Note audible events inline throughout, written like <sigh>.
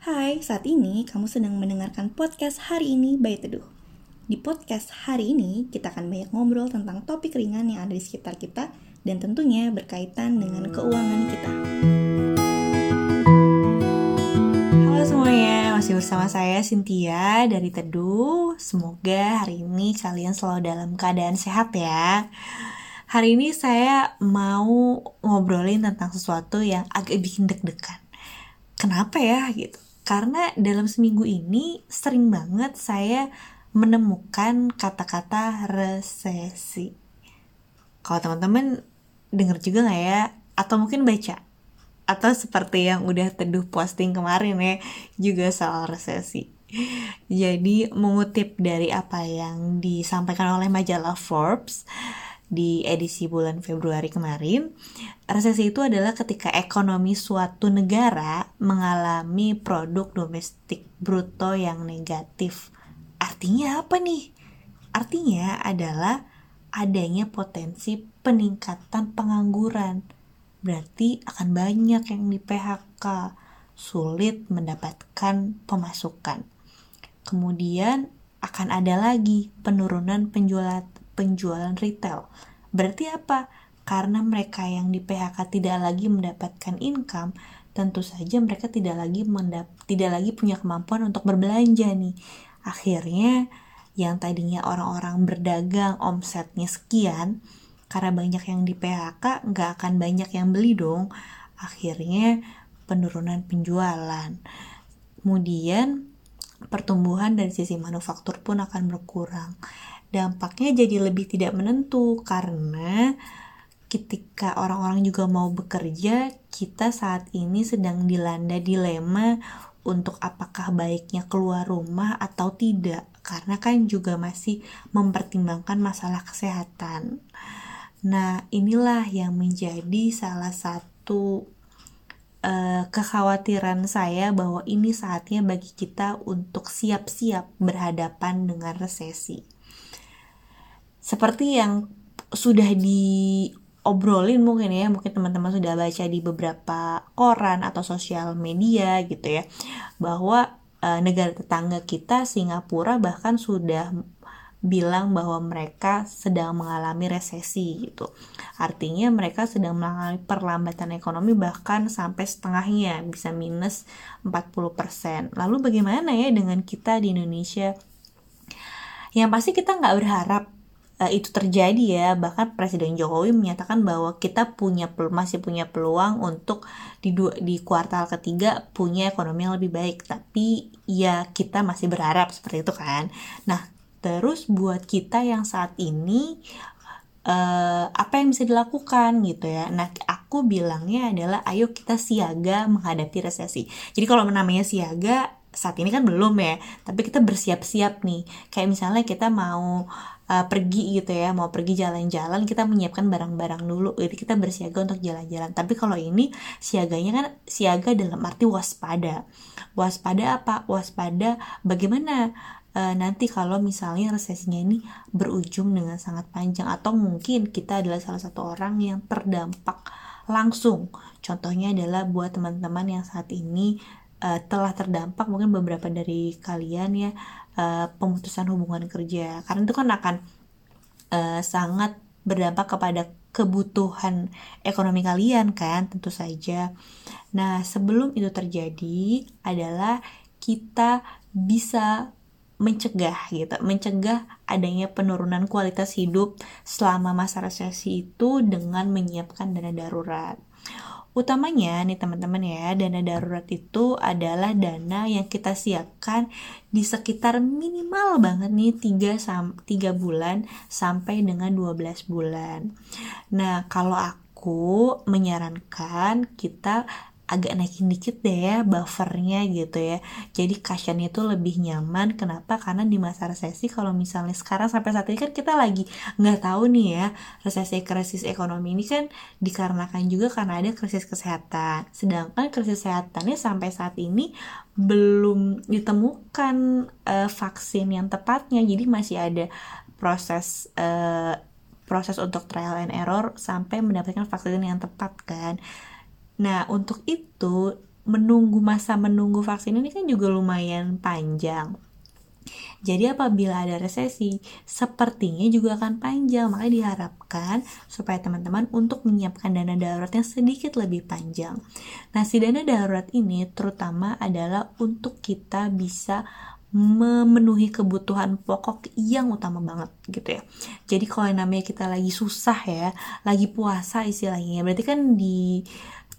Hai, saat ini kamu sedang mendengarkan podcast hari ini by Teduh. Di podcast hari ini, kita akan banyak ngobrol tentang topik ringan yang ada di sekitar kita dan tentunya berkaitan dengan keuangan kita. Halo semuanya, masih bersama saya Cynthia dari Teduh. Semoga hari ini kalian selalu dalam keadaan sehat ya. Hari ini saya mau ngobrolin tentang sesuatu yang agak bikin deg-degan. Kenapa ya gitu? Karena dalam seminggu ini sering banget saya menemukan kata-kata resesi. Kalau teman-teman denger juga nggak ya? Atau mungkin baca? Atau seperti yang udah teduh posting kemarin ya, juga soal resesi. Jadi mengutip dari apa yang disampaikan oleh majalah Forbes, di edisi bulan Februari kemarin, resesi itu adalah ketika ekonomi suatu negara mengalami produk domestik bruto yang negatif. Artinya apa nih? Artinya adalah adanya potensi peningkatan pengangguran. Berarti akan banyak yang di PHK, sulit mendapatkan pemasukan. Kemudian akan ada lagi penurunan penjualan penjualan retail. Berarti apa? Karena mereka yang di PHK tidak lagi mendapatkan income, tentu saja mereka tidak lagi mendap tidak lagi punya kemampuan untuk berbelanja nih. Akhirnya yang tadinya orang-orang berdagang omsetnya sekian, karena banyak yang di PHK nggak akan banyak yang beli dong. Akhirnya penurunan penjualan. Kemudian pertumbuhan dari sisi manufaktur pun akan berkurang dampaknya jadi lebih tidak menentu karena ketika orang-orang juga mau bekerja, kita saat ini sedang dilanda dilema untuk apakah baiknya keluar rumah atau tidak karena kan juga masih mempertimbangkan masalah kesehatan. Nah, inilah yang menjadi salah satu uh, kekhawatiran saya bahwa ini saatnya bagi kita untuk siap-siap berhadapan dengan resesi seperti yang sudah diobrolin mungkin ya mungkin teman-teman sudah baca di beberapa koran atau sosial media gitu ya bahwa e, negara tetangga kita Singapura bahkan sudah bilang bahwa mereka sedang mengalami resesi gitu. Artinya mereka sedang mengalami perlambatan ekonomi bahkan sampai setengahnya bisa minus 40%. Lalu bagaimana ya dengan kita di Indonesia? Yang pasti kita nggak berharap uh, itu terjadi ya bahkan Presiden Jokowi menyatakan bahwa kita punya masih punya peluang untuk di di kuartal ketiga punya ekonomi yang lebih baik tapi ya kita masih berharap seperti itu kan nah terus buat kita yang saat ini uh, apa yang bisa dilakukan gitu ya. Nah, aku bilangnya adalah ayo kita siaga menghadapi resesi. Jadi kalau namanya siaga saat ini kan belum ya, tapi kita bersiap-siap nih. Kayak misalnya kita mau uh, pergi gitu ya mau pergi jalan-jalan kita menyiapkan barang-barang dulu. Jadi kita bersiaga untuk jalan-jalan. Tapi kalau ini siaganya kan siaga dalam arti waspada. Waspada apa? Waspada bagaimana uh, nanti kalau misalnya resesinya ini berujung dengan sangat panjang. Atau mungkin kita adalah salah satu orang yang terdampak langsung. Contohnya adalah buat teman-teman yang saat ini uh, telah terdampak mungkin beberapa dari kalian ya uh, pemutusan hubungan kerja karena itu kan akan uh, sangat berdampak kepada kebutuhan ekonomi kalian kan tentu saja. Nah, sebelum itu terjadi adalah kita bisa mencegah gitu, mencegah adanya penurunan kualitas hidup selama masa resesi itu dengan menyiapkan dana darurat. Utamanya nih teman-teman ya, dana darurat itu adalah dana yang kita siapkan di sekitar minimal banget nih 3 sam 3 bulan sampai dengan 12 bulan. Nah, kalau aku menyarankan kita agak naikin dikit deh ya buffernya gitu ya. Jadi cushion itu lebih nyaman. Kenapa? Karena di masa resesi kalau misalnya sekarang sampai saat ini kan kita lagi nggak tahu nih ya resesi krisis ekonomi ini kan dikarenakan juga karena ada krisis kesehatan. Sedangkan krisis kesehatannya sampai saat ini belum ditemukan uh, vaksin yang tepatnya. Jadi masih ada proses uh, proses untuk trial and error sampai mendapatkan vaksin yang tepat kan Nah, untuk itu menunggu masa menunggu vaksin ini kan juga lumayan panjang jadi apabila ada resesi, sepertinya juga akan panjang. Makanya diharapkan supaya teman-teman untuk menyiapkan dana darurat yang sedikit lebih panjang. Nah, si dana darurat ini terutama adalah untuk kita bisa memenuhi kebutuhan pokok yang utama banget gitu ya. Jadi kalau namanya kita lagi susah ya, lagi puasa istilahnya, berarti kan di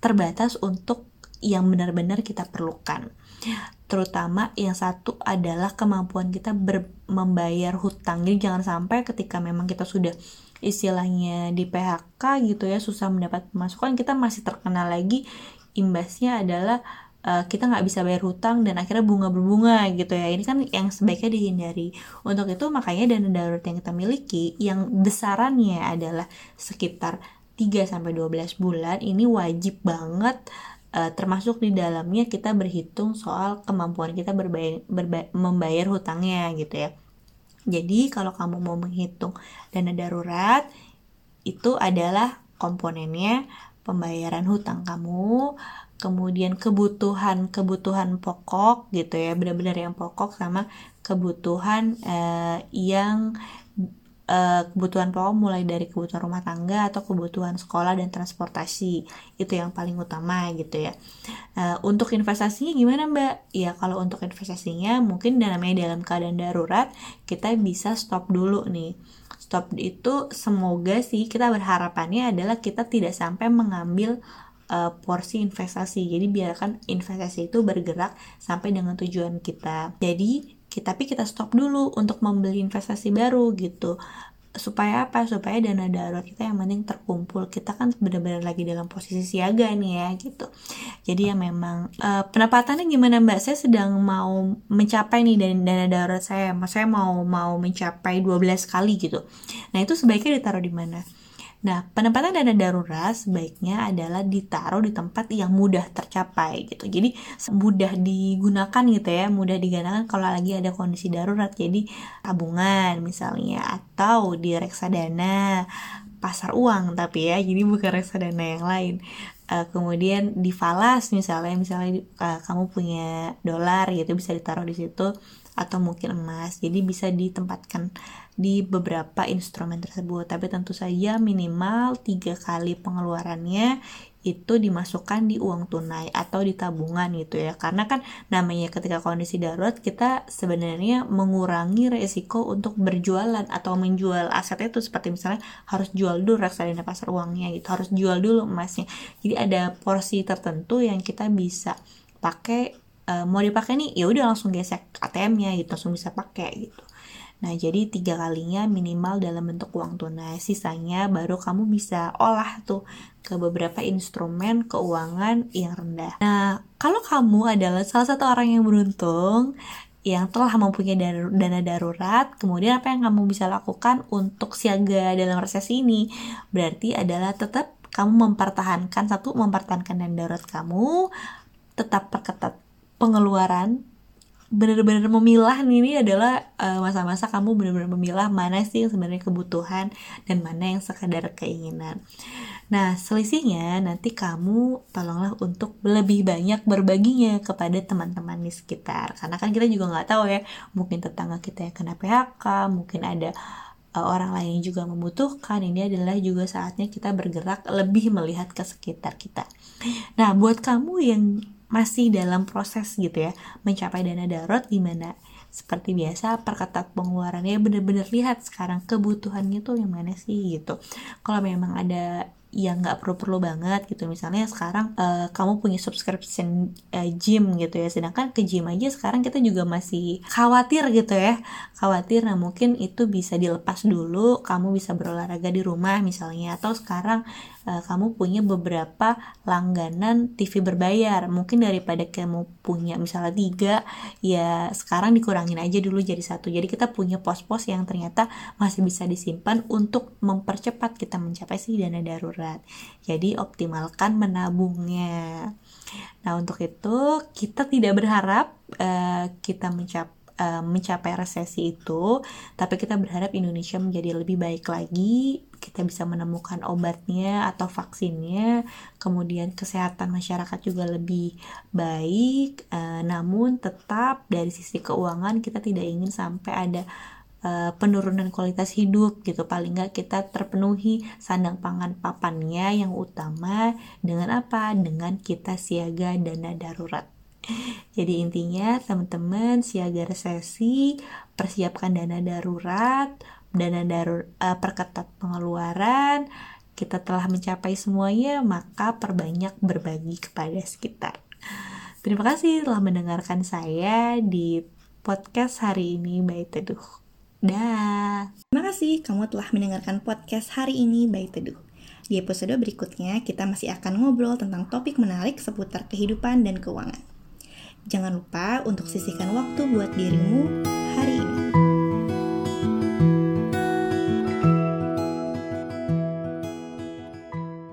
terbatas untuk yang benar-benar kita perlukan. Terutama yang satu adalah kemampuan kita ber, membayar hutang jadi jangan sampai ketika memang kita sudah istilahnya di PHK gitu ya susah mendapat pemasukan kita masih terkena lagi imbasnya adalah uh, kita nggak bisa bayar hutang dan akhirnya bunga berbunga gitu ya. Ini kan yang sebaiknya dihindari. Untuk itu makanya dana darurat yang kita miliki yang besarannya adalah sekitar 3 sampai 12 bulan ini wajib banget uh, termasuk di dalamnya kita berhitung soal kemampuan kita berbayar, berbayar, membayar hutangnya gitu ya. Jadi kalau kamu mau menghitung dana darurat itu adalah komponennya pembayaran hutang kamu, kemudian kebutuhan-kebutuhan pokok gitu ya, benar-benar yang pokok sama kebutuhan uh, yang uh, kebutuhan pokok mulai dari kebutuhan rumah tangga atau kebutuhan sekolah dan transportasi itu yang paling utama gitu ya uh, untuk investasinya gimana mbak ya kalau untuk investasinya mungkin namanya dalam keadaan darurat kita bisa stop dulu nih stop itu semoga sih kita berharapannya adalah kita tidak sampai mengambil uh, porsi investasi. Jadi biarkan investasi itu bergerak sampai dengan tujuan kita. Jadi kita, tapi kita stop dulu untuk membeli investasi baru gitu. Supaya apa? Supaya dana darurat kita yang penting terkumpul. Kita kan benar-benar lagi dalam posisi siaga nih ya gitu. Jadi ya memang uh, pendapatannya gimana mbak? Saya sedang mau mencapai nih dana, dana darurat saya. Saya mau mau mencapai 12 kali gitu. Nah itu sebaiknya ditaruh di mana Nah, penempatan dana darurat sebaiknya adalah ditaruh di tempat yang mudah tercapai gitu. Jadi mudah digunakan gitu ya, mudah digunakan kalau lagi ada kondisi darurat. Jadi tabungan misalnya atau di reksadana pasar uang tapi ya, jadi bukan reksadana yang lain. Uh, kemudian di falas misalnya misalnya uh, kamu punya dolar gitu bisa ditaruh di situ atau mungkin emas. Jadi bisa ditempatkan di beberapa instrumen tersebut. Tapi tentu saja minimal tiga kali pengeluarannya itu dimasukkan di uang tunai atau di tabungan gitu ya. Karena kan namanya ketika kondisi darurat kita sebenarnya mengurangi resiko untuk berjualan atau menjual aset itu seperti misalnya harus jual dulu reksadana pasar uangnya gitu harus jual dulu emasnya. Jadi ada porsi tertentu yang kita bisa pakai e, mau dipakai nih ya udah langsung gesek ATM-nya gitu langsung bisa pakai gitu Nah, jadi tiga kalinya minimal dalam bentuk uang tunai. Sisanya baru kamu bisa olah tuh ke beberapa instrumen keuangan yang rendah. Nah, kalau kamu adalah salah satu orang yang beruntung yang telah mempunyai dana darurat, kemudian apa yang kamu bisa lakukan untuk siaga dalam resesi ini? Berarti adalah tetap kamu mempertahankan satu mempertahankan dana darurat kamu, tetap perketat pengeluaran benar-benar memilah nih ini adalah uh, masa-masa kamu benar-benar memilah mana sih yang sebenarnya kebutuhan dan mana yang sekadar keinginan. Nah, selisihnya nanti kamu tolonglah untuk lebih banyak berbaginya kepada teman-teman di sekitar. Karena kan kita juga nggak tahu ya, mungkin tetangga kita yang kena PHK, mungkin ada uh, orang lain yang juga membutuhkan. Ini adalah juga saatnya kita bergerak lebih melihat ke sekitar kita. Nah, buat kamu yang masih dalam proses gitu ya mencapai dana darurat gimana seperti biasa perketat pengeluarannya bener-bener lihat sekarang kebutuhannya tuh yang mana sih gitu. Kalau memang ada yang nggak perlu-perlu banget gitu misalnya sekarang uh, kamu punya subscription uh, gym gitu ya sedangkan ke gym aja sekarang kita juga masih khawatir gitu ya khawatir. Nah mungkin itu bisa dilepas dulu kamu bisa berolahraga di rumah misalnya atau sekarang uh, kamu punya beberapa langganan TV berbayar mungkin daripada kamu punya misalnya tiga ya sekarang dikurangin aja dulu jadi satu jadi kita punya pos-pos yang ternyata masih bisa disimpan untuk mempercepat kita mencapai si dana darurat. Jadi optimalkan menabungnya. Nah untuk itu kita tidak berharap uh, kita mencap uh, mencapai resesi itu, tapi kita berharap Indonesia menjadi lebih baik lagi, kita bisa menemukan obatnya atau vaksinnya, kemudian kesehatan masyarakat juga lebih baik, uh, namun tetap dari sisi keuangan kita tidak ingin sampai ada uh, penurunan kualitas hidup gitu. Paling nggak kita terpenuhi sandang pangan papannya yang utama dengan apa? Dengan kita siaga dana darurat <laughs> jadi intinya teman-teman siaga resesi, persiapkan dana darurat, dana darur uh, perketat pengeluaran, kita telah mencapai semuanya, maka perbanyak berbagi kepada sekitar. Terima kasih telah mendengarkan saya di podcast hari ini by Teduh. Dah. Terima kasih kamu telah mendengarkan podcast hari ini by Teduh. Di episode berikutnya, kita masih akan ngobrol tentang topik menarik seputar kehidupan dan keuangan. Jangan lupa untuk sisihkan waktu buat dirimu